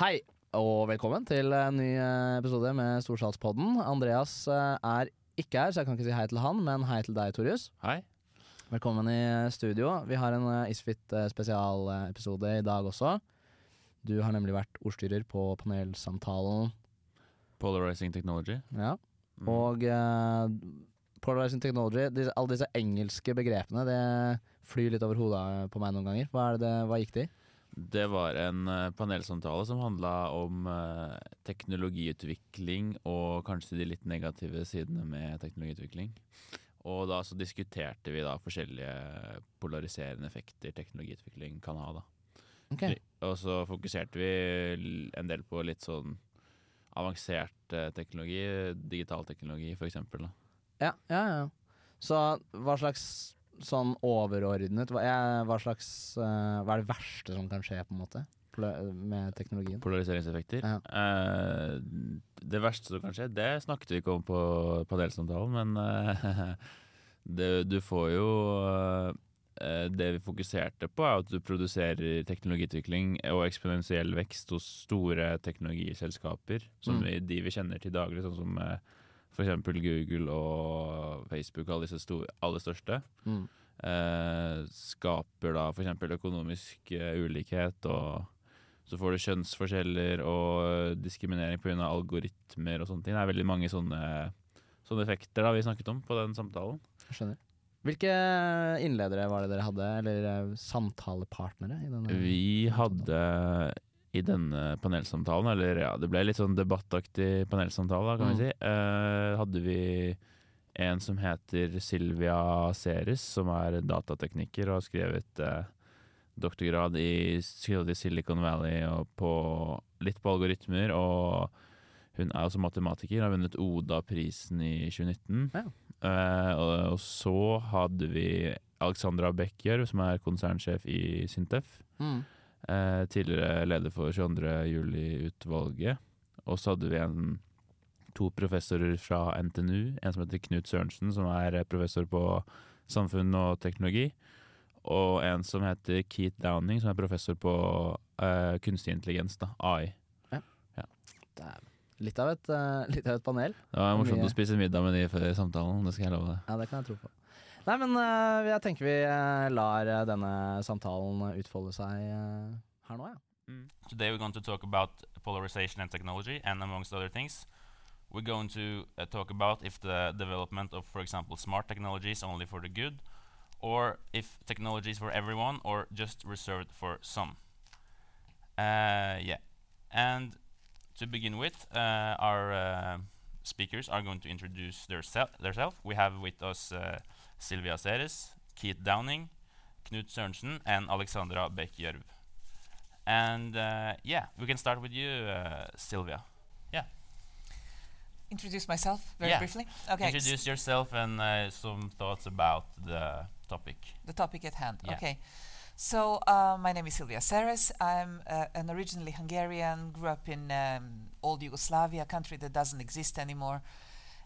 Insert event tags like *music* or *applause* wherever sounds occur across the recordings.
Hei, og velkommen til en ny eh, episode med Storsalspodden. Andreas eh, er ikke her, så jeg kan ikke si hei til han, men hei til deg, Torjus. Hei. Velkommen i studio. Vi har en eh, Isfit eh, spesialepisode i dag også. Du har nemlig vært ordstyrer på panelsamtalen. Polarizing technology. Ja. Mm. Og uh, polarizing technology, disse, alle disse engelske begrepene, det flyr litt over hodet på meg noen ganger. Hva, det- hva gikk det i? Det var en eh, panelsamtale som handla om eh, teknologiutvikling og kanskje de litt negative sidene med teknologiutvikling. Og da så diskuterte vi da forskjellige polariserende effekter teknologiutvikling kan ha. da. Okay. Og så fokuserte vi en del på litt sånn avansert eh, teknologi, digital teknologi eksempel. Ja, ja, ja. Så hva slags sånn overordnet Hva, jeg, hva slags uh, Hva er det verste som kan skje, på en måte? Med teknologien? Polariseringseffekter. Ja. Uh, det verste som kan skje, det snakket vi ikke om på panelsamtalen, men uh, *laughs* det, du får jo Det vi fokuserte på, er at du produserer teknologiutvikling og eksponentiell vekst hos store teknologiselskaper, som Mm. vi, de vi kjenner til daglig, sånn som f.eks. Google og Facebook, alle disse store, aller største Mm. eh, skaper da f.eks. økonomisk eh, ulikhet, og så får du kjønnsforskjeller og diskriminering pga. algoritmer og sånne ting. Det er veldig mange sånne, sånne effekter da vi snakket om på den samtalen. Jeg skjønner. Hvilke innledere var det dere hadde, eller eh, samtalepartnere? Vi hadde i denne panelsamtalen, eller ja, det ble litt sånn debattaktig panelsamtale, kan Mm. vi si, eh, hadde vi en som heter Silvia Ceres, som er datatekniker og har skrevet eh, doktorgrad i, i Silicon Valley og på, litt på algoritmer. Og hun er også matematiker, har vunnet Oda-prisen i 2019. Ja. Eh, og, og så hadde vi Alexandra Bekkjørv, som er konsernsjef i Sintef. Mm. Eh, tidligere leder for 22. juli-utvalget. Og så hadde vi en, to professorer fra NTNU. En som heter Knut Sørensen, som er professor på samfunn og teknologi. Og en som heter Keith Downing, som er professor på eh, kunstig intelligens, da, AI. Det er litt av et, eh, litt av et panel. Det var morsomt Mye. å spise middag med de før samtalen, det skal jeg love deg. Ja, det kan jeg tro på. Nei, men eh, jeg tenker vi eh, lar eh, denne samtalen utfolde seg her nå, ja. Today we're going to talk about polarization and technology, and amongst other things, we're going to uh, talk about if the development of, for example, smart technology is only for the good, or if technology is for everyone, or just reserved for some. Uh, yeah, and to begin with, uh, our uh, speakers are going to introduce themselves. We have with us uh, Silvija Seres, Keith Downing, Knut Sørensen, and Alexandra Bech Gjørv. And uh, yeah, we can start with you, uh, Sylvia. Yeah. Introduce myself very Yeah. briefly. Okay, Introduce yourself and uh, some thoughts about the topic. the topic at hand. Yeah. Okay, so uh, my name is Silvija Seres. I'm uh, an originally Hungarian, grew up in um, old Yugoslavia, a country that doesn't exist anymore,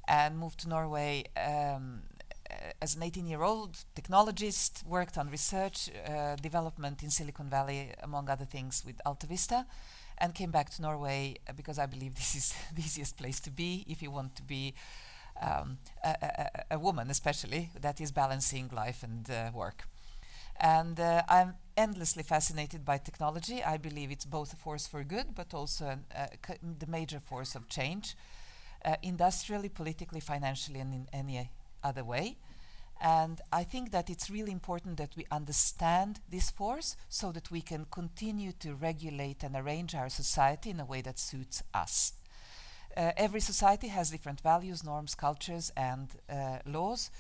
and moved to Norway um, as an 18-year-old technologist. Worked on research uh, development in Silicon Valley, among other things, with AltaVista. And came back to Norway uh, because I believe *laughs* this is the easiest place to be if you want to be um, a, a, a- a woman, especially that is balancing life and uh, work. And uh, I'm endlessly fascinated by technology. I believe it's both a force for good, but also an, uh, the major force of change, uh, industrially, politically, financially, and in any other way. And I think that it's really important that we understand this force so that we can continue to regulate and arrange our society in a way that suits us. Uh, every society has different values, norms, cultures, and uh, laws.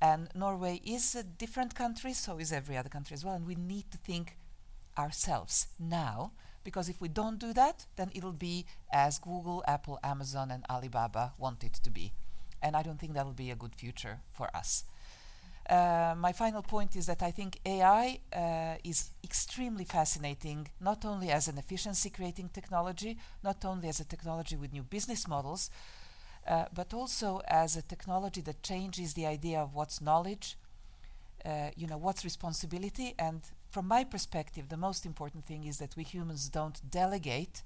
And Norway is a different country, so is every other country as well. And we need to think ourselves now, because if we don't do that, then it'll be as Google, Apple, Amazon, and Alibaba want it to be. And I don't think that'll be a good future for us. Uh, my final point is that I think AI uh, is extremely fascinating, not only as an efficiency creating technology, not only as a technology with new business models, uh, but also as a technology that changes the idea of what's knowledge, uh, you know, what's responsibility. And from my perspective, the most important thing is that we humans don't delegate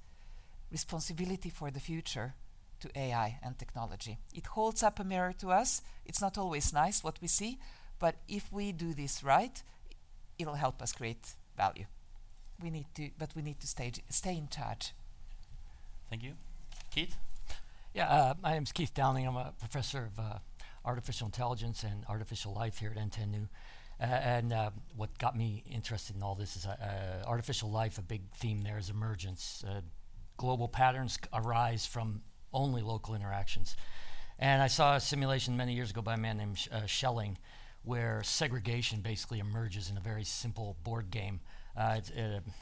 responsibility for the future to AI and technology. It holds up a mirror to us. It's not always nice what we see, but if we do this right, it'll help us create value. We need to, but we need to stay, stay in charge. Thank you. Keith? Yeah, uh, my name is Keith Downing. I'm a professor of uh, artificial intelligence and artificial life here at NTNU. Uh, and uh, what got me interested in all this is uh, uh, artificial life, a big theme there is emergence. global patterns arise from only local interactions. And I saw a simulation many years ago by a man named Sh- Schelling where segregation basically emerges in a very simple board game. I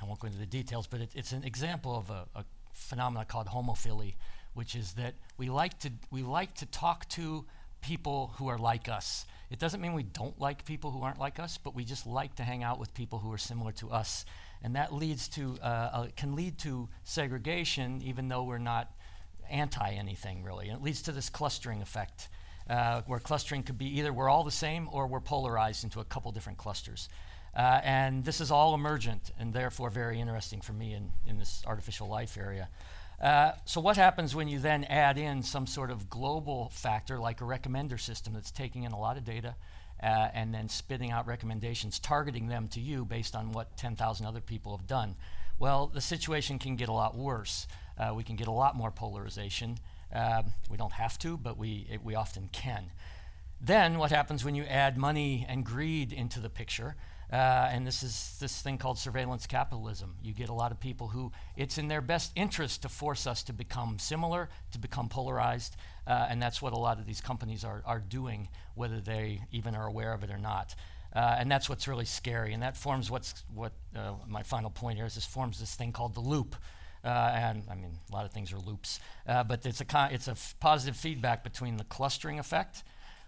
won't go into the details, but it, it's an example of a, a phenomenon called homophily, which is that we like to we like to talk to people who are like us. It doesn't mean we don't like people who aren't like us, but we just like to hang out with people who are similar to us, and that leads to uh, uh, can lead to segregation, even though we're not anti anything really. And it leads to this clustering effect, uh, where clustering could be either we're all the same or we're polarized into a couple different clusters. Uh, and this is all emergent and therefore very interesting for me in, in this artificial life area. Uh, so, what happens when you then add in some sort of global factor like a recommender system that's taking in a lot of data uh, and then spitting out recommendations, targeting them to you based on what 10,000 other people have done? Well, the situation can get a lot worse. Uh, we can get a lot more polarization. Um, we don't have to, but we, it, we often can. Then, what happens when you add money and greed into the picture? Uh, and this is this thing called surveillance capitalism. You get a lot of people who it's in their best interest to force us to become similar, to become polarized, uh, and that's what a lot of these companies are, are doing, whether they even are aware of it or not. Uh, and that's what's really scary. And that forms what's what uh, my final point here is. This forms this thing called the loop. Uh, and I mean, a lot of things are loops, uh, but it's a con- it's a f- positive feedback between the clustering effect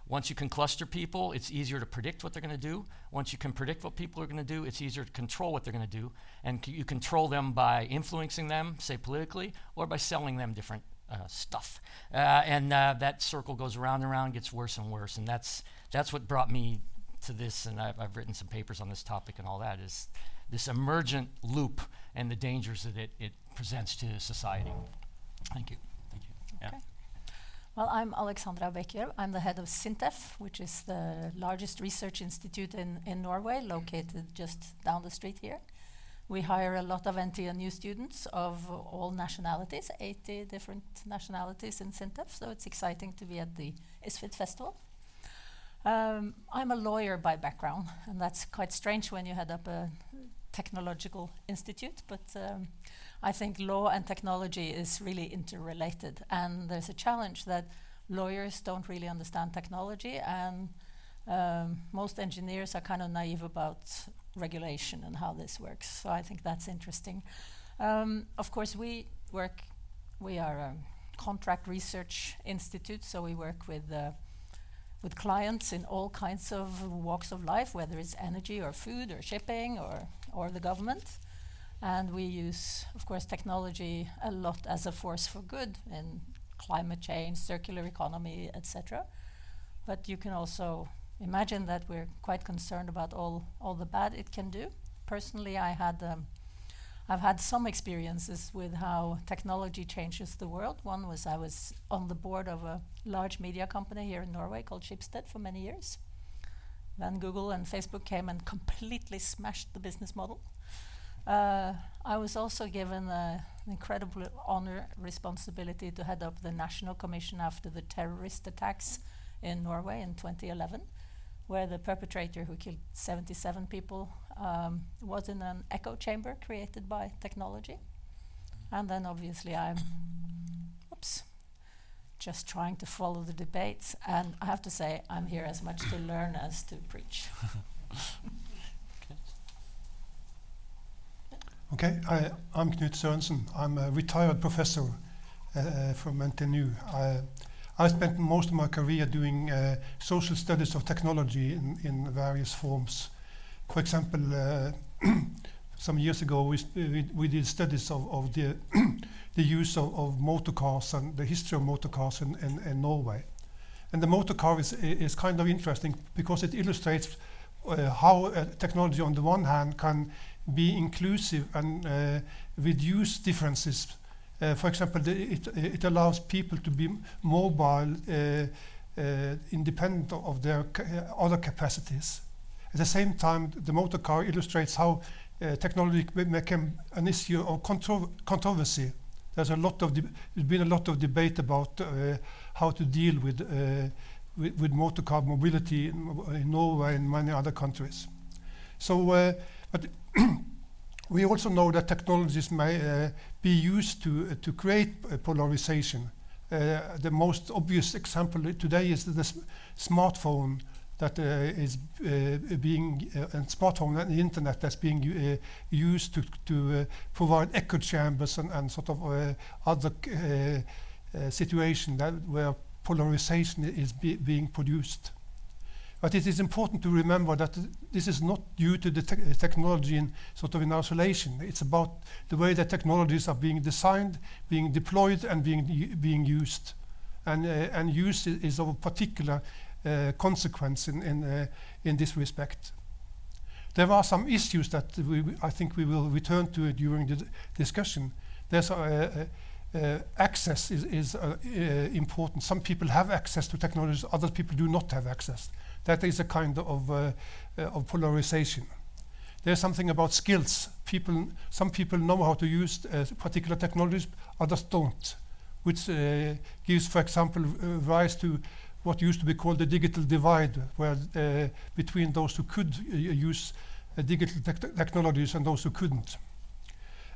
once you can cluster people, it's easier to predict what they're going to do. Once you can predict what people are going to do, it's easier to control what they're going to do. And c- you control them by influencing them, say politically, or by selling them different uh, stuff. Uh, and uh, that circle goes around and around, gets worse and worse. And that's, that's what brought me to this. And I've, I've written some papers on this topic and all that is this emergent loop and the dangers that it, it presents to society. Thank you. Thank you. Yeah. Okay. Well, I'm Alexandra Bekker. I'm the head of SINTEF, which is the largest research institute in, in Norway, located just down the street here. We hire a lot of NTNU students of all nationalities, 80 different nationalities in SINTEF, so it's exciting to be at the ISFIT festival. Um, I'm a lawyer by background, and that's quite strange when you head up a technological institute, but um, I think law and technology is really interrelated, and there's a challenge that lawyers don't really understand technology, and um, most engineers are kind of naive about regulation and how this works. So I think that's interesting. Um, of course, we work. We are a contract research institute, so we work with. Uh, with clients in all kinds of walks of life, whether it's energy or food or shipping or, or the government. And we use, of course, technology a lot as a force for good in climate change, circular economy, etc. But you can also imagine that we're quite concerned about all, all the bad it can do. Personally, I had um, I've had some experiences with how technology changes the world. One was I was on the board of a large media company here in Norway called Schibsted for many years. Then Google and Facebook came and completely smashed the business model. Uh, I was also given uh, an incredible honor responsibility to head up the National Commission after the terrorist attacks in Norway in 2011, where the perpetrator who killed 77 people um, was in an echo chamber created by technology. And then obviously I'm, oops, just trying to follow the debates. And I have to say, I'm here as much to learn as to preach. *laughs* Okay, I, I'm Knut Sørensen. I'm a retired professor uh, from NTNU. I, I spent most of my career doing uh, social studies of technology in, in various forms. For example, uh, *clears throat* some years ago we, we, we, did studies of, of the, *clears throat* the use of, of motor cars and the history of motor cars in, in, in Norway. And the motor car is, is kind of interesting because it illustrates uh, how uh, technology on the one hand can be inclusive and uh, reduce differences Uh, for example, it, it allows people to be mobile, uh, uh, independent of, their ca other capacities. At the same time, the motor car illustrates how uh, technology became an issue of contro controversy. There's a lot of there's been a lot of debate about uh, how to deal with, uh, with, with motor car mobility in, in, Norway and many other countries. So, uh, but *clears throat* we also know that technologies may uh, be used to uh, to create polarization. the most obvious example today is the smartphone that uh, is uh, being uh, and smartphone and the internet that's being used to to provide echo chambers and, and sort of other situation that where polarization is be being produced. But it is important to remember that this is not due to the te technology in sort of in isolation. It's about the way that technologies are being designed, being deployed, and being being used. And uh, and use is, of a particular uh, consequence in, in, uh, in this respect. There are some issues that we, I think we will return to during the discussion. There's uh, access is, is important. Some people have access to technologies, other people do not have access. That is a kind of, of polarization. There's something about skills. People, some people know how to use uh, particular technologies, others don't, which uh, gives, for example, uh, rise to what used to be called the digital divide, where uh, between those who could uh, use uh, digital te technologies and those who couldn't.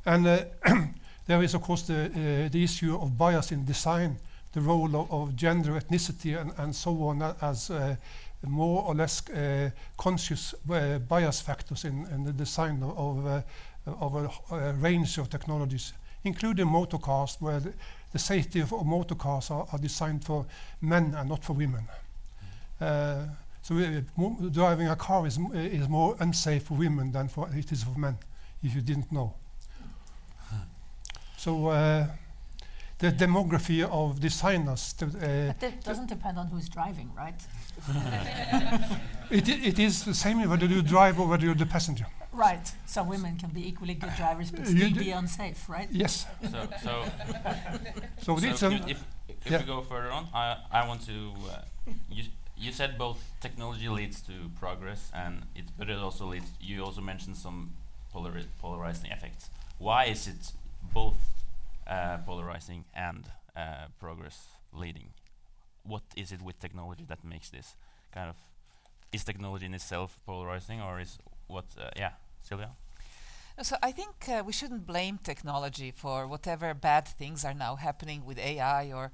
And uh, *clears throat* there is, of course, the, uh, the issue of bias in design, the role of, of gender, ethnicity, and, and so on as uh, more or less conscious bias factors in, in, the design of, of, of a, a, range of technologies, including motor cars, where the, the safety of, of motor cars are, are, designed for men and not for women. Uh, so uh, driving a car is, is more unsafe for women than for it is for men, if you didn't know. so uh, the demography of designers. Uh, but it doesn't depend on who's driving, right? *laughs* it, it is the same whether you drive or whether you're the passenger. Right. So women can be equally good drivers, but still be unsafe, right? Yes. So, so, *laughs* so, so if, if, if yeah. we go further on, I, I want to. Uh, you, you said both technology leads to progress, and it, but it also leads. You also mentioned some polari polarizing effects. Why is it both uh, polarizing and uh, progress leading? What is it with technology that makes this kind of? Is technology in itself polarizing, or is what? Uh, yeah. Silja? So I think uh, we shouldn't blame technology for whatever bad things are now happening with AI or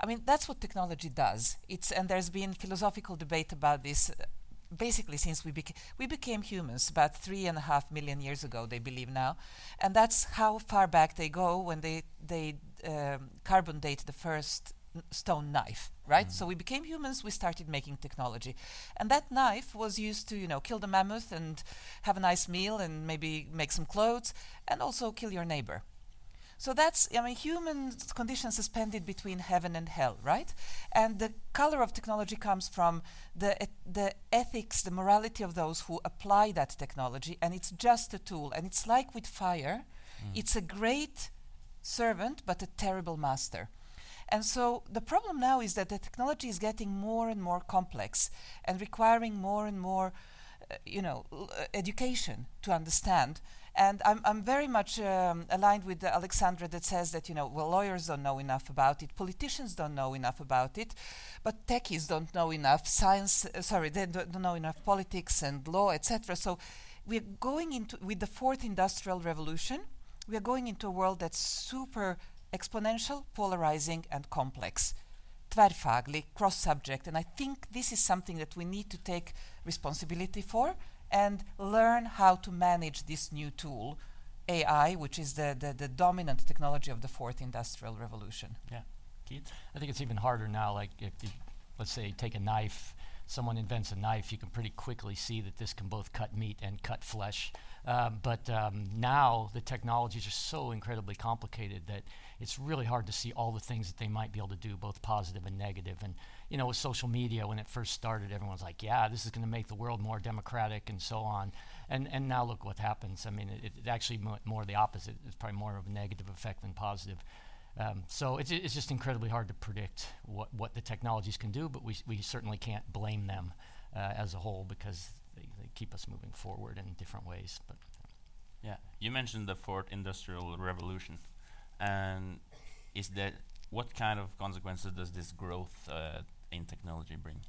I mean that's what technology does. It's and there's been philosophical debate about this uh, basically since we, beca we became humans about three and a half million years ago they believe now and that's how far back they go when they they um, carbon date the first stone knife, right? Mm. So we became humans, we started making technology. And that knife was used to, you know, kill the mammoth and have a nice meal and maybe make some clothes and also kill your neighbor. So that's, I mean, human condition suspended between heaven and hell, right? And the color of technology comes from the, the ethics, the morality of those who apply that technology, and it's just a tool. And it's like with fire, mm. it's a great servant, but a terrible master. And so the problem now is that the technology is getting more and more complex and requiring more and more, uh, you know, uh, education to understand. And I'm, I'm very much um, aligned with Alexandra that says that, you know, well, lawyers don't know enough about it, politicians don't know enough about it, but techies don't know enough, science, uh, sorry, they don't know enough politics and law, etc. So we're going into, with the fourth industrial revolution, we are going into a world that's super exponential, polarizing, and complex. Tvärfaglig, cross-subject, and I think this is something that we need to take responsibility for and learn how to manage this new tool, AI, which is the, the, the dominant technology of the fourth industrial revolution. Yeah. Keith? I think it's even harder now, like if you, let's say, take a knife, someone invents a knife, you can pretty quickly see that this can both cut meat and cut flesh. Um, but um, now the technologies are so incredibly complicated that it's really hard to see all the things that they might be able to do, both positive and negative. And you know, with social media, when it first started, everyone's like, "Yeah, this is going to make the world more democratic," and so on. And and now look what happens. I mean, it, it actually mo more the opposite. It's probably more of a negative effect than positive. Um, so it's, it's just incredibly hard to predict what, what the technologies can do, but we, we certainly can't blame them uh, as a whole because they, they keep us moving forward in different ways. But Yeah, you mentioned the fourth industrial revolution, and is that what kind of consequences does this growth uh, in technology bring?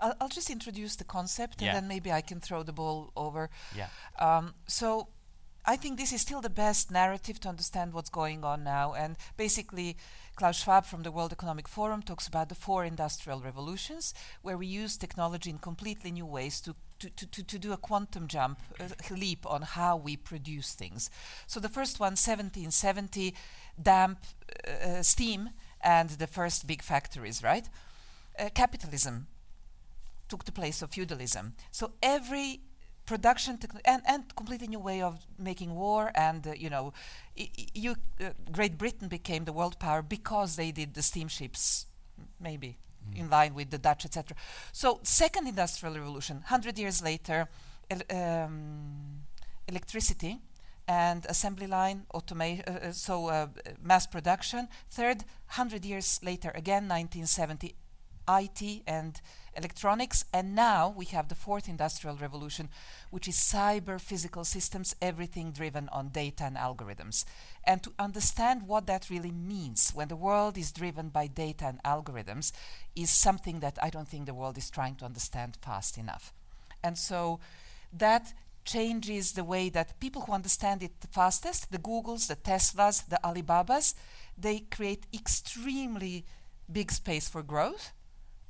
I'll, I'll just introduce the concept Yeah. and then maybe I can throw the ball over. Yeah. Um, so I think this is still the best narrative to understand what's going on now. And basically, Klaus Schwab from the World Economic Forum talks about the four industrial revolutions, where we use technology in completely new ways to, to, to, to, do a quantum jump, a leap on how we produce things. So the first one, 1770, damp uh, steam and the first big factories, right? Uh, capitalism took the place of feudalism. So every production and, and completely new way of making war and uh, you know you uh, Great Britain became the world power because they did the steamships m- maybe in line with the Dutch etc so second industrial revolution 100 years later el- um, electricity and assembly line uh, uh, so uh, mass production. Third 100 years later again 1970 IT and electronics, and now we have the fourth industrial revolution, which is cyber physical systems, everything driven on data and algorithms. And to understand what that really means when the world is driven by data and algorithms is something that I don't think the world is trying to understand fast enough. And so that changes the way that people who understand it the fastest, the Googles, the Teslas, the Alibabas, they create extremely big space for growth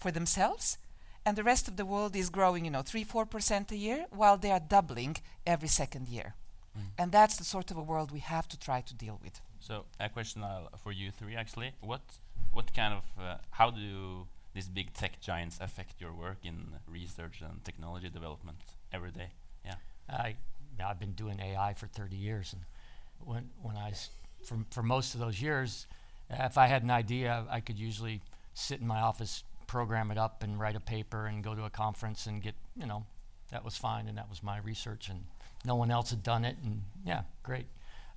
for themselves and the rest of the world is growing you know 3 4% a year while they are doubling every second year and that's the sort of a world we have to try to deal with So a question uh, for you three actually. What what kind of uh, how do these big tech giants affect your work in research and technology development every day? Yeah. I, I've been doing AI for 30 years, and when when I, s- for, for most of those years, uh, if I had an idea, I could usually sit in my office, program it up, and write a paper, and go to a conference, and get you know, that was fine, and that was my research, and no one else had done it, and yeah, great.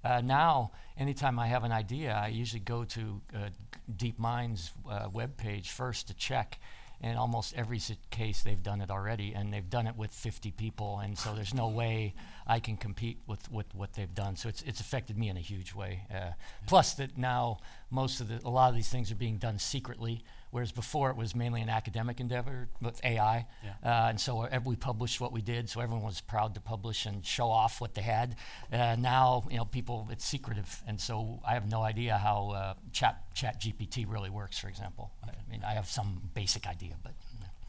Uh, now, anytime I have an idea, I usually go to uh, DeepMind's uh, webpage first to check. And almost every case, they've done it already, and they've done it with 50 people, and so there's no way I can compete with, with what they've done. So it's, it's affected me in a huge way. Uh, Plus, that now most of the a lot of these things are being done secretly, whereas before it was mainly an academic endeavor with AI. Yeah. Uh, and so uh, we published what we did, so everyone was proud to publish and show off what they had. Uh, now, you know, people it's secretive, and so I have no idea how uh, Chat Chat GPT really works. For example, I mean, I have some basic idea, but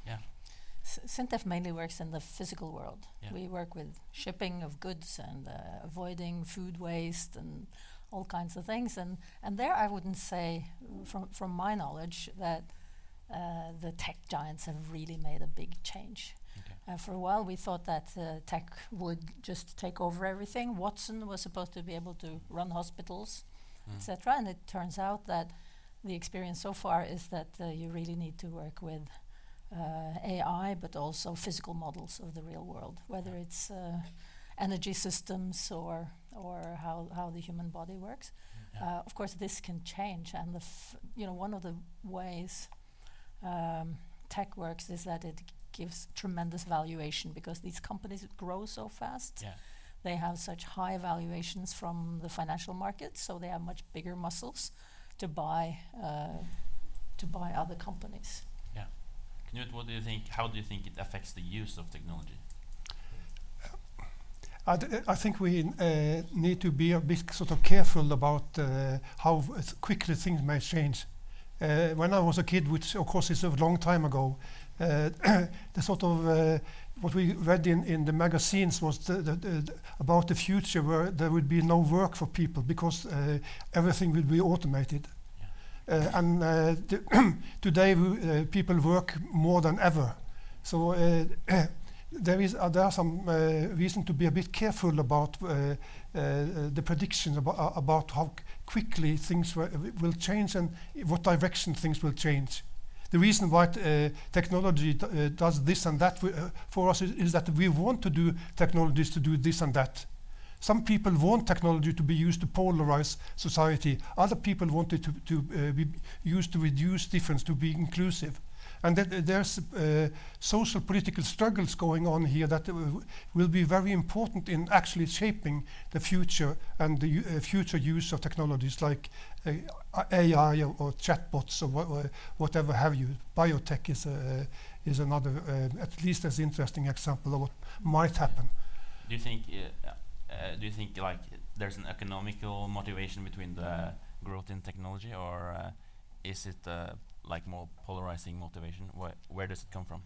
Yeah. S- SINTEF mainly works in the physical world. Yeah. We work with shipping of goods and uh, avoiding food waste and all kinds of things. And, and there, I wouldn't say, from, from my knowledge, that uh, the tech giants have really made a big change. Okay. Uh, for a while, we thought that uh, tech would just take over everything. Watson was supposed to be able to run hospitals, Mm. etc. And it turns out that the experience so far is that uh, you really need to work with uh, AI, but also physical models of the real world, whether it's uh, energy systems or or how, how the human body works. Yeah. Uh, of course, this can change, and the f- you know one of the ways um, tech works is that it gives tremendous valuation because these companies grow so fast. Yeah. They have such high valuations from the financial markets, so they have much bigger muscles to buy uh, to buy other companies. Yeah, Knut, what do you think? How do you think it affects the use of technology? I, d- I think we uh, need to be a bit sort of careful about uh, how quickly things may change. Uh, when I was a kid, which of course is a long time ago, uh, *clears throat* the sort of uh, what we read in, in the magazines was the, the, the, about the future where there would be no work for people because uh, everything would be automated. Uh, and uh, *clears throat* today we, uh, people work more than ever. So uh, *clears throat* there is uh, there are some uh, reason to be a bit careful about uh, uh, the predictions about, uh, about how quickly things will change and what direction things will change. The reason why uh, technology does this and that for us is, is that we want to do technologies to do this and that. Some people want technology to be used to polarize society. Other people want it to, to uh, be used to reduce difference, to be inclusive. And that, uh, there's uh, social political struggles going on here that uh, will be very important in actually shaping the future and the uh, future use of technologies like AI or, or chatbots or wha- whatever have you. Biotech is, is another, uh, at least as interesting example of what might happen. Do you think? Uh, uh, do you think like there's an economical motivation between the growth in technology, or uh, is it uh, like more polarizing motivation? Wh- where does it come from?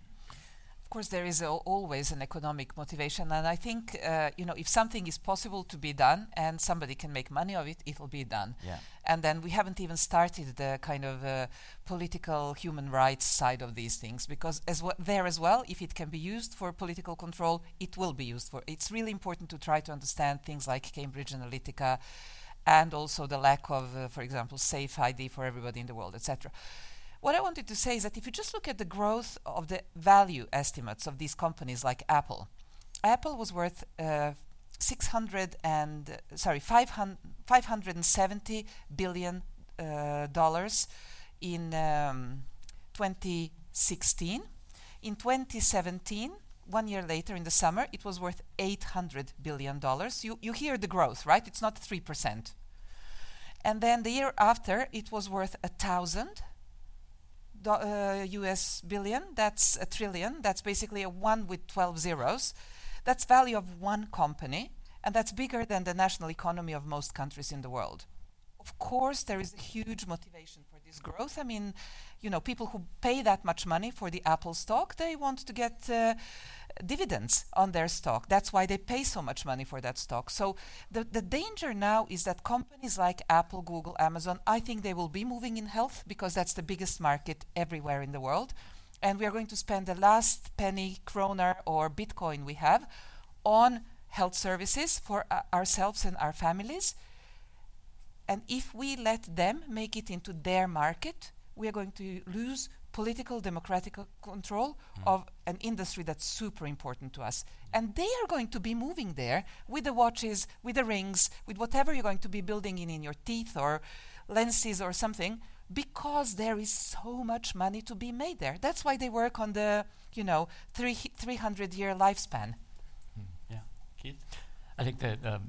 Of course, there is al- always an economic motivation, and I think uh, you know if something is possible to be done and somebody can make money of it, it will be done. Yeah. And then we haven't even started the kind of uh, political human rights side of these things because as there as well, if it can be used for political control, it will be used for. It's really important to try to understand things like Cambridge Analytica, and also the lack of, uh, for example, safe ID for everybody in the world, etc. What I wanted to say is that if you just look at the growth of the value estimates of these companies like Apple, Apple was worth uh, 600 and uh, sorry 500, 570 billion uh, dollars in um, 2016. In 2017, one year later in the summer, it was worth 800 billion dollars. You you hear the growth, right? It's not three percent. And then the year after, it was worth a thousand US billion. That's a trillion. That's basically a one with 12 zeros. That's value of one company, and that's bigger than the national economy of most countries in the world. Of course, there is a huge motivation for this growth. I mean, you know, people who pay that much money for the Apple stock, they want to get uh, dividends on their stock. That's why they pay so much money for that stock. So the, the danger now is that companies like Apple, Google, Amazon, I think they will be moving in health because that's the biggest market everywhere in the world. And we are going to spend the last penny, kroner, or Bitcoin we have on health services for uh, ourselves and our families. And if we let them make it into their market, we are going to lose political democratic c- control of an industry that's super important to us. And they are going to be moving there with the watches, with the rings, with whatever you're going to be building in in your teeth or lenses or something because there is so much money to be made there. That's why they work on the, you know, three, 300 year lifespan. Yeah. Keith. I think that um,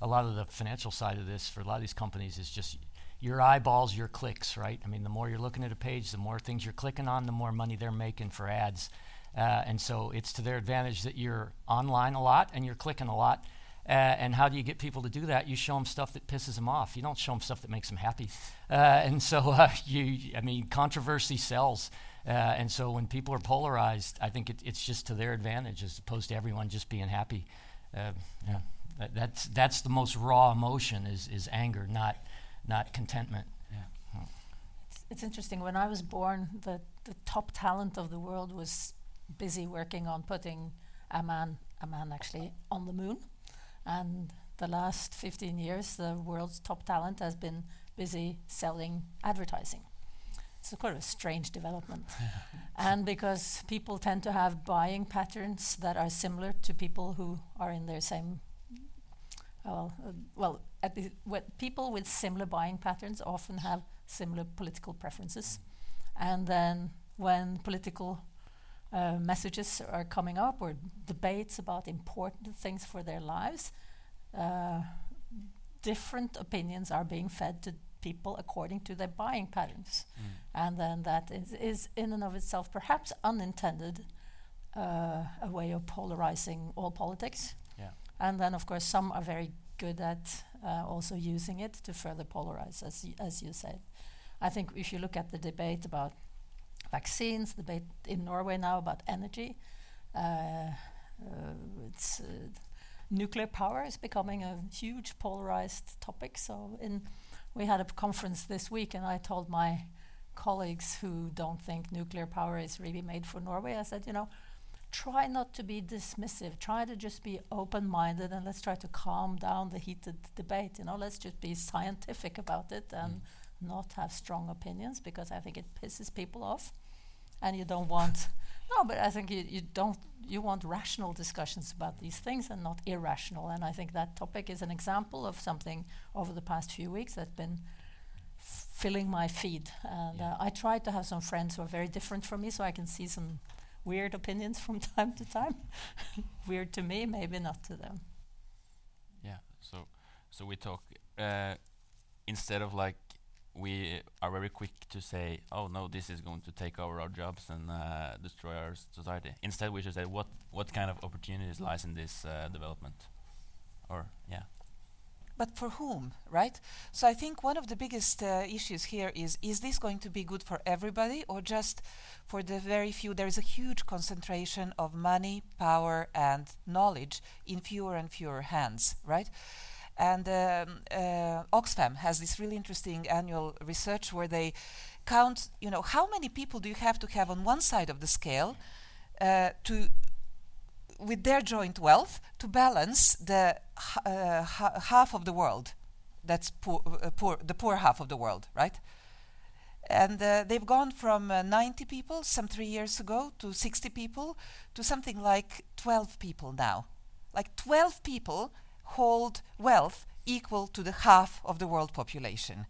a lot of the financial side of this for a lot of these companies is just your eyeballs, your clicks, right? I mean, the more you're looking at a page, the more things you're clicking on, the more money they're making for ads. Uh, and so it's to their advantage that you're online a lot and you're clicking a lot. Uh, and how do you get people to do that? You show them stuff that pisses them off. You don't show them stuff that makes them happy. Uh, and so *laughs* uh, you, I mean, controversy sells. Uh, and so when people are polarized, I think it, it's just to their advantage as opposed to everyone just being happy. Uh, yeah, that, that's that's the most raw emotion is is anger, not not contentment. It's, it's interesting. When I was born, the, the top talent of the world was busy working on putting a man, a man actually, on the moon. And the last 15 years, the world's top talent has been busy selling advertising. It's a quite a strange development. *laughs* and because people tend to have buying patterns that are similar to people who are in their same well, uh, well, at the, what people with similar buying patterns often have similar political preferences, and then when political uh, messages are coming up or debates about important things for their lives, uh, different opinions are being fed to people according to their buying patterns, and then that is, is in and of itself perhaps unintended uh, a way of polarizing all politics. Yeah. And then, of course, some are very good at uh, also using it to further polarize, as as you said. I think if you look at the debate about vaccines, debate in Norway now about energy, uh, uh, it's uh, nuclear power is becoming a huge polarized topic. So, in we had a conference this week, and I told my colleagues who don't think nuclear power is really made for Norway, I said, you know, try not to be dismissive. Try to just be open minded and let's try to calm down the heated debate. You know, let's just be scientific about it and not have strong opinions because I think it pisses people off. And you don't want *laughs* No, but I think you, you don't you want rational discussions about these things and not irrational. And I think that topic is an example of something over the past few weeks that's been filling my feed. And Yeah. uh, I try to have some friends who are very different from me, so I can see some weird opinions from time to time. *laughs* weird to me, maybe not to them. Yeah. So so we talk uh, instead of like we are very quick to say, oh no, this is going to take over our jobs and uh, destroy our society. Instead, we should say what what kind of opportunities lies in this uh, development, or yeah. But for whom, right? So I think one of the biggest uh, issues here is is this going to be good for everybody or just for the very few? There is a huge concentration of money, power, and knowledge in fewer and fewer hands, right? And um, uh, Oxfam has this really interesting annual research where they count, you know, how many people do you have to have on one side of the scale uh, to with their joint wealth to balance the uh, ha- half of the world that's poor, uh, poor, the poor half of the world, right? And uh, they've gone from uh, 90 people some three years ago to 60 people to something like 12 people now. Like 12 people hold wealth equal to the half of the world population.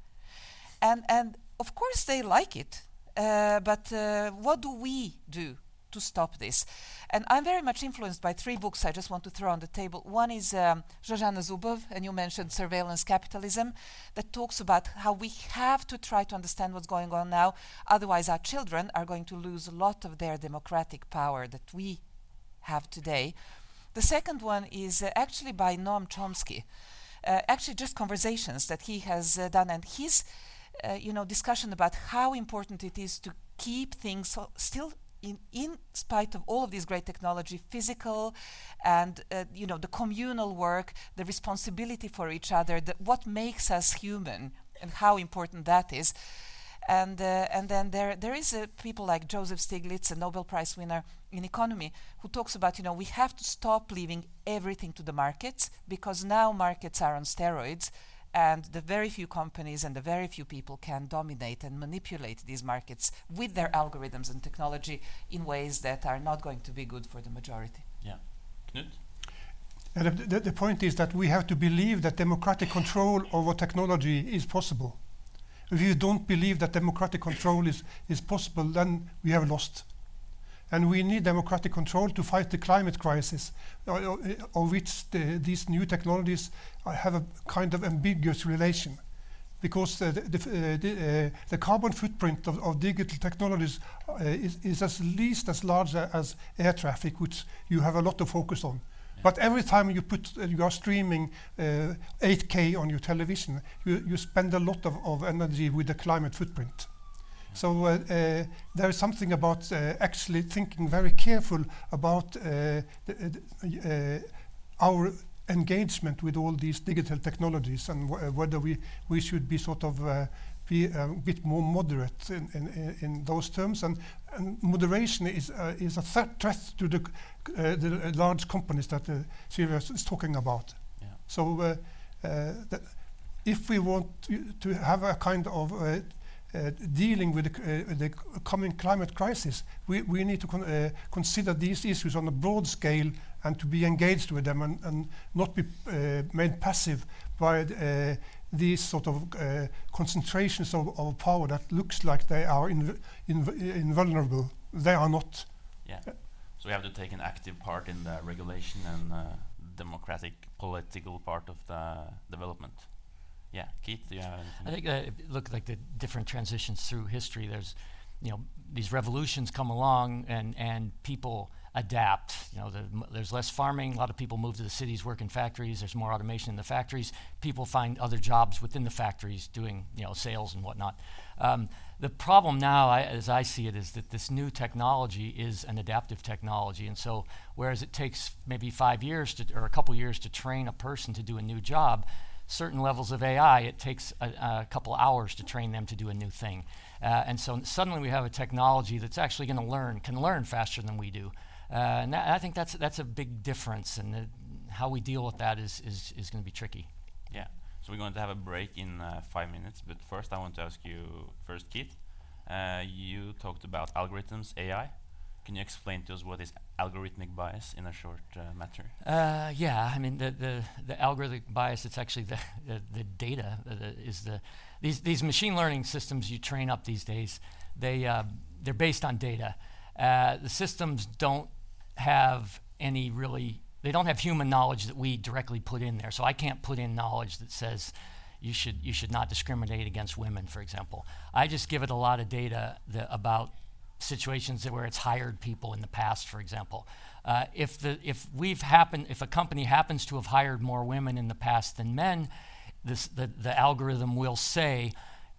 And, and of course they like it, uh, but uh, what do we do to stop this? And I'm very much influenced by three books I just want to throw on the table. One is um, Zuboff, and you mentioned surveillance capitalism, that talks about how we have to try to understand what's going on now. Otherwise, our children are going to lose a lot of their democratic power that we have today. The second one is uh, actually by Noam Chomsky. Uh, actually, just conversations that he has uh, done, and his, uh, you know, discussion about how important it is to keep things so still in, in spite of all of these great technology, physical and uh, you know the communal work, the responsibility for each other, the, what makes us human, and how important that is. And uh, and then there there is people like Joseph Stiglitz, a Nobel Prize winner in economy, who talks about you know we have to stop leaving everything to the markets because now markets are on steroids and the very few companies and the very few people can dominate and manipulate these markets with their algorithms and technology in ways that are not going to be good for the majority. Yeah. Knut? And the, the, the point is that we have to believe that democratic control over technology is possible. If you don't believe that democratic control is, is possible, then we have lost. And we need democratic control to fight the climate crisis, uh, uh, of which the, these new technologies uh, have a kind of ambiguous relation. Because uh, the, the, uh, the, uh, the carbon footprint of, of digital technologies uh, is, is at least as large as air traffic, which you have a lot of focus on. But every time you put uh, you are streaming uh, 8K on your television, you, you spend a lot of, of energy with the climate footprint. So uh, uh, there is something about uh, actually thinking very careful about uh, uh, our engagement with all these digital technologies and wh- whether we, we should be sort of uh, be a bit more moderate in, in, in- in those terms. And, and moderation is, uh, is a threat, threat to the, uh, the large companies that uh, Syria is talking about. Yeah. So uh, uh, if we want to, to have a kind of dealing with the, uh, the coming climate crisis, we, we need to con- uh, consider these issues on a broad scale and to be engaged with them and, and not be uh, made passive by uh, these sort of uh, concentrations of, of power that looks like they are inv- inv- invulnerable. They are not. Yeah. So we have to take an active part in the regulation and uh, democratic political part of the development. Yeah, Keith, do you have anything? I think that if you look like the different transitions through history. There's, you know, these revolutions come along and and people adapt. You know, the, there's less farming. A lot of people move to the cities, work in factories. There's more automation in the factories. People find other jobs within the factories, doing you know sales and whatnot. Um, the problem now, I, as I see it, is that this new technology is an adaptive technology, and so whereas it takes maybe five years to, or a couple years to train a person to do a new job, certain levels of AI, it takes a, a couple hours to train them to do a new thing. Uh, and so suddenly we have a technology that's actually going to learn, can learn faster than we do. Uh, and that, I think that's, that's a big difference, and how we deal with that is, is, is going to be tricky. Yeah. So we're going to have a break in uh, five minutes, but first I want to ask you first, Keith. Uh, you talked about algorithms, AI, Can you explain to us what is algorithmic bias in a short uh, matter? Uh, yeah, I mean the, the, the algorithmic bias. It's actually the, *laughs* the, the data is the these these machine learning systems you train up these days. They uh, they're based on data. Uh, the systems don't have any really. They don't have human knowledge that we directly put in there. So I can't put in knowledge that says you should you should not discriminate against women, for example. I just give it a lot of data about situations where it's hired people in the past, for example. Uh, if the if we've happened if a company happens to have hired more women in the past than men, this, the the algorithm will say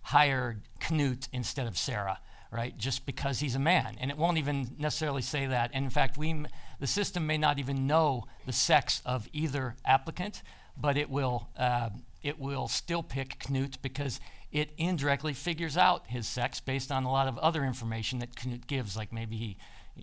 hire Knut instead of Sarah, right? Just because he's a man, and it won't even necessarily say that. And in fact, we the system may not even know the sex of either applicant, but it will. Uh, it will still pick Knut because it indirectly figures out his sex based on a lot of other information that Knut gives, like maybe he,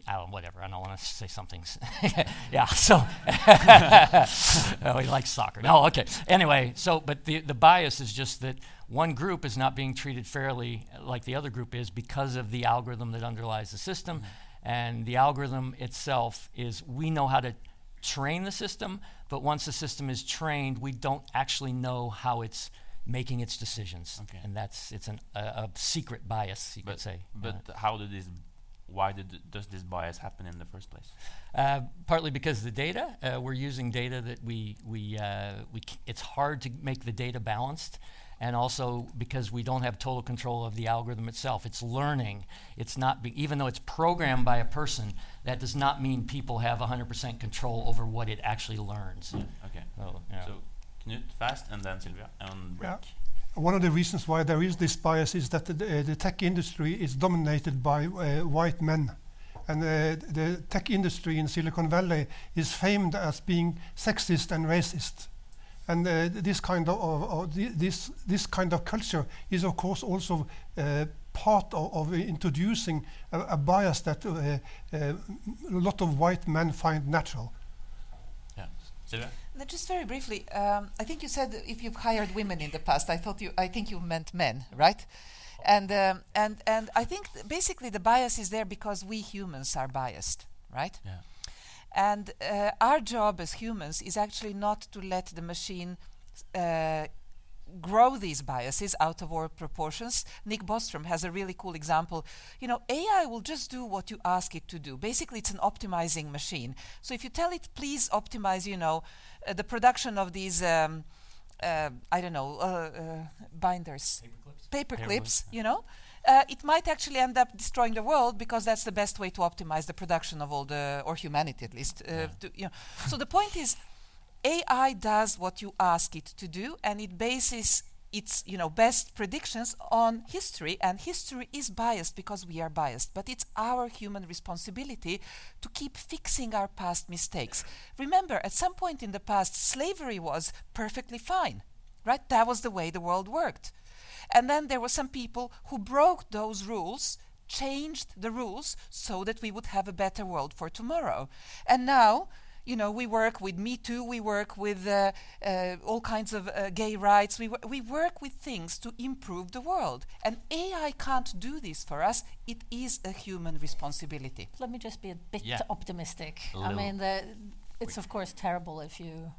I don't, whatever. I don't want to say something. *laughs* yeah. So, *laughs* oh, he likes soccer. No, okay. Anyway, so but the the bias is just that one group is not being treated fairly like the other group is because of the algorithm that underlies the system, mm-hmm. and the algorithm itself is we know how to train the system, but once the system is trained, we don't actually know how it's making its decisions, okay. and that's it's an, a, a secret bias, you but could say. But uh, how did this? Why did does this bias happen in the first place? Uh, partly because the data uh, we're using data that we we uh, we it's hard to make the data balanced and also because we don't have total control of the algorithm itself. It's learning. It's not even though it's programmed by a person, that does not mean people have 100% control over what it actually learns. Okay. So, yeah. so Knut fast, and then Silvija on break. Yeah. One of the reasons why there is this bias is that the, uh, the tech industry is dominated by uh, white men. And uh, the tech industry in Silicon Valley is famed as being sexist and racist. And uh, this kind of, this this kind of culture is of course also uh, part of, of introducing a, a, bias that uh, uh, a lot of white men find natural. Yeah, now, just very briefly, um, I think you said if you've hired women in the past. I thought you, I think you meant men, right? And um, and and I think basically the bias is there because we humans are biased, right? Yeah. And uh, our job as humans is actually not to let the machine uh, grow these biases out of our proportions. Nick Bostrom has a really cool example. You know, AI will just do what you ask it to do. Basically, it's an optimizing machine. So if you tell it, please optimize, you know, uh, the production of these, um, uh, I don't know, uh, uh binders, paper clips, paper clips you know, uh, it might actually end up destroying the world because that's the best way to optimize the production of all the, or humanity at least. Uh, yeah. to, you know. so the point is, AI does what you ask it to do, and it bases its you know best predictions on history and history is biased because we are biased but it's our human responsibility to keep fixing our past mistakes. Remember at some point in the past slavery was perfectly fine right? That was the way the world worked. And then there were some people who broke those rules, changed the rules so that we would have a better world for tomorrow. And now, you know, we work with Me Too, we work with uh, uh, all kinds of uh, gay rights, we, we work with things to improve the world. And AI can't do this for us, it is a human responsibility. Let me just be a bit yeah. optimistic. I mean, the, it's of course terrible if you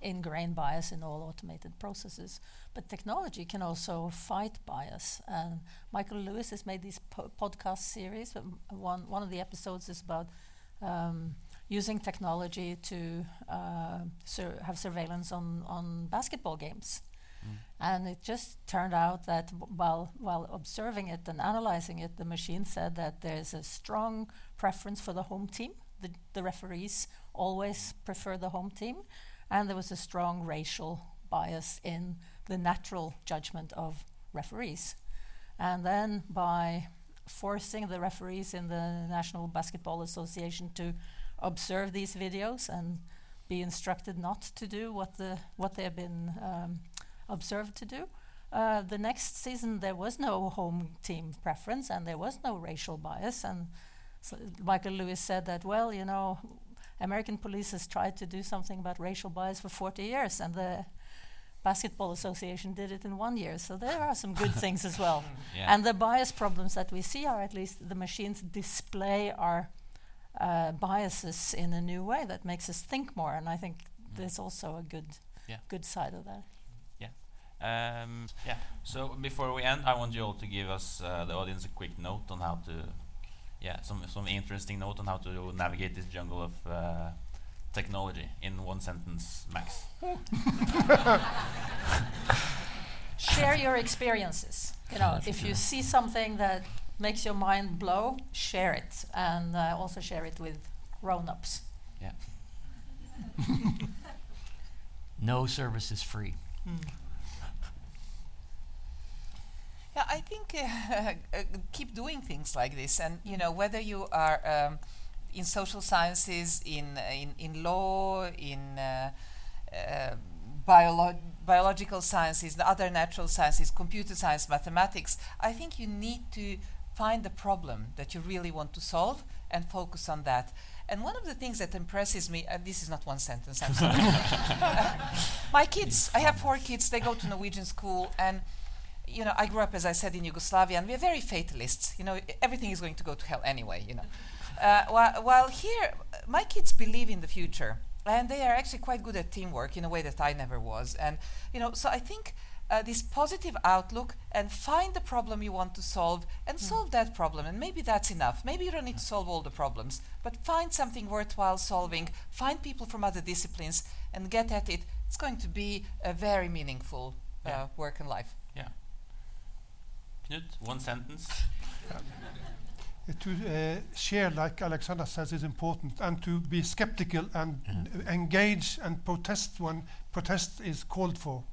ingrain bias in all automated processes. But technology can also fight bias. And Michael Lewis has made these po podcast series. One, one of the episodes is about um, using technology to uh, sur have surveillance on, on basketball games. Mm. And it just turned out that while, while observing it and analyzing it, the machine said that there's a strong preference for the home team. The, the referees always prefer the home team and there was a strong racial bias in the natural judgment of referees. And then by forcing the referees in the National Basketball Association to observe these videos and be instructed not to do what the what they have been um, observed to do. Uh, the next season there was no home team preference and there was no racial bias and so Michael Lewis said that well you know American police has tried to do something about racial bias for 40 years, and the Basketball Association did it in one year. So there are some good *laughs* things as well. Yeah. And the bias problems that we see are at least the machines display our uh, biases in a new way that makes us think more. And I think there's also a good, Yeah. good side of that. Um, yeah. So before we end, I want you all to give us uh, the audience a quick note on how to, yeah, some some interesting note on how to navigate this jungle of uh, technology in one sentence max. *laughs* *laughs* share your experiences. You know, if you see something that makes your mind blow, share it, and uh, also share it with grown-ups. Yeah. *laughs* No service is free. Yeah, I think uh, *laughs* uh, keep doing things like this, and you know whether you are um, in social sciences, in uh, in in law, in uh, uh, biolo- biological sciences, the other natural sciences, computer science, mathematics. I think you need to find the problem that you really want to solve and focus on that. And one of the things that impresses me, and this is not one sentence, I'm sorry. *laughs* My kids, I have four kids, they go to Norwegian school, and you know, I grew up, as I said, in Yugoslavia, and we're very fatalists. You know, everything is going to go to hell anyway. You know, uh, while, while here, my kids believe in the future, and they are actually quite good at teamwork in a way that I never was. And you know, so I think uh, this positive outlook and find the problem you want to solve and solve that problem, and maybe that's enough. Maybe you don't need to solve all the problems, but find something worthwhile solving. Find people from other disciplines and get at it. It's going to be a very meaningful uh, Yeah. work and life. Yeah. Knut, one sentence. Uh, *laughs* to uh, share, like Alexandra says, is important, and to be skeptical and uh, engage and protest when protest is called for.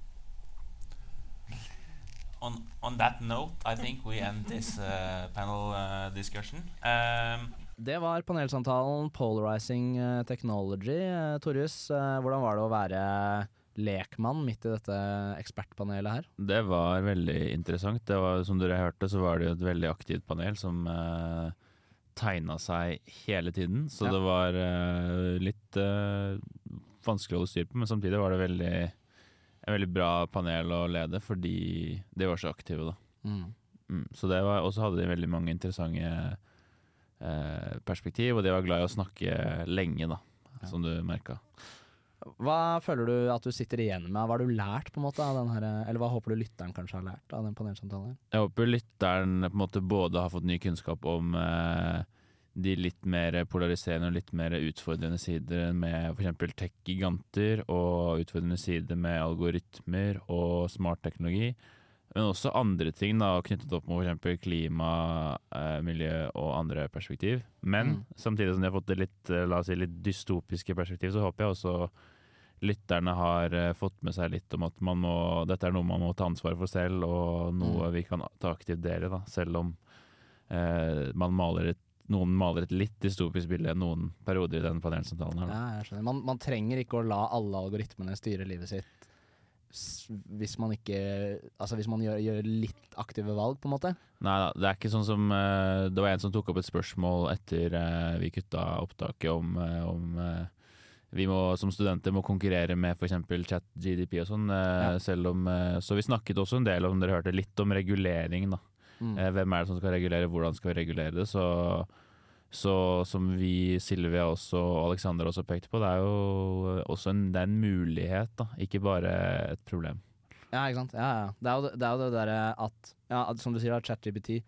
On on that note, I think we end this uh, panel uh, discussion. Um, Det var panelsamtalen 'Polarizing eh, Technology'. Eh, Torjus, eh, hvordan var det å være lekmann midt i dette ekspertpanelet her? Det var veldig interessant. Det var, som dere hørte, så var det jo et veldig aktivt panel som uh, tegna seg hele tiden. Så Ja. det var uh, litt uh, vanskelig å holde styr på, men samtidig var det veldig, en veldig bra panel å lede, fordi de var så aktive, da. Mm. Mm, så det var, Og så hadde de veldig mange interessante eh, perspektiv, og de var glad i å snakke lenge, da, Ja. som du merka. Hva føler du at du sitter igjen med? Hva har du lært, på en måte, av den her, eller hva håper du lytteren kanskje har lært av den panelsamtalen? her? Jeg håper lytteren på en måte både har fått ny kunnskap om eh, de litt mer polariserende og litt mer utfordrende sider med f.eks. tech-giganter, og utfordrende sider med algoritmer og smartteknologi. Men også andre ting da, knyttet opp mot f.eks. klima, eh, miljø og andre perspektiv. Men Mm. samtidig som de har fått det litt, eh, la oss si, litt dystopiske perspektiv, så håper jeg også lytterne har eh, fått med seg litt om at man må, dette er noe man må ta ansvar for selv, og noe Mm. vi kan ta aktivt del i, selv om eh, man maler et, noen maler et litt dystopisk bilde noen perioder i den panelsamtalen. her. Ja, jeg skjønner. Man, man trenger ikke å la alle algoritmene styre livet sitt hvis man ikke Altså hvis man gjør, gjør litt aktive valg, på en måte. Nei da, det er ikke sånn som eh, Det var en som tok opp et spørsmål etter eh, vi kutta opptaket om, eh, om vi må, som studenter må konkurrere med f.eks. chat GDP og sånn. Ja. selv om Så vi snakket også en del om dere hørte litt om regulering, da. Mm. Eh, hvem er det som skal regulere, hvordan skal vi regulere det? Så, så som vi, Silvia også, og Alexander også pekte på, det er jo også en, det er en mulighet, da, ikke bare et problem. Ja, ikke sant. Ja, ja. Det er jo det, er jo det derre at ja, at Som du sier, at ChatGPT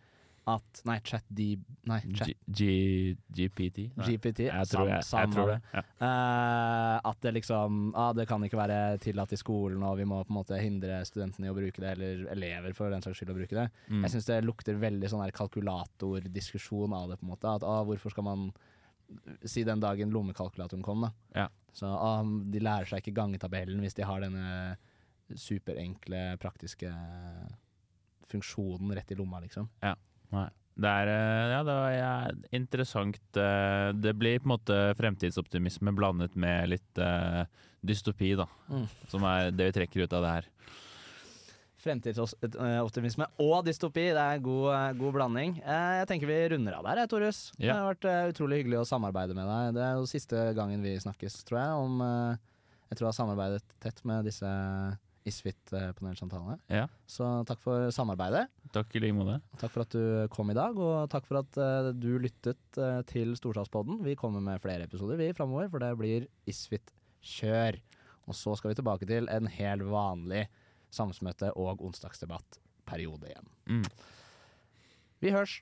at Nei, chat D... Nei, chat, G, G, GPT? Nei. GPT. Jeg tror, jeg, sam- jeg tror det. Ja. Uh, at det liksom ah, Det kan ikke være tillatt i skolen, og vi må på en måte hindre studentene i å bruke det, eller elever for den saks skyld å bruke det. Mm. Jeg syns det lukter veldig sånn kalkulatordiskusjon av det, på en måte. At ah, hvorfor skal man Si den dagen lommekalkulatoren kom, da. Ja. Så ah, de lærer seg ikke gangetabellen hvis de har denne superenkle, praktiske funksjonen rett i lomma, liksom. Nei. Det er, eh, ja, det er interessant. eh, Det blir på en måte fremtidsoptimisme blandet med litt uh, dystopi, da. Mm. Som er det vi trekker ut av det her. Fremtidsoptimisme og dystopi, det er god, god blanding. Jeg tenker vi runder av der, Torjus. Ja. Det har vært utrolig hyggelig å samarbeide med deg. Det er jo siste gangen vi snakkes, tror jeg. Om, jeg tror jeg har samarbeidet tett med disse Isfit-panelsamtalene. Ja, Så takk for samarbeidet. takk i like måte. Takk for at du kom i dag, og takk for at uh, du lyttet uh, til Storsalspodden. Vi kommer med flere episoder vi framover, for det blir Isfit-kjør. Og så skal vi tilbake til en helt vanlig samfunnsmøte- og onsdagsdebattperiode igjen. Mm. Vi hørs!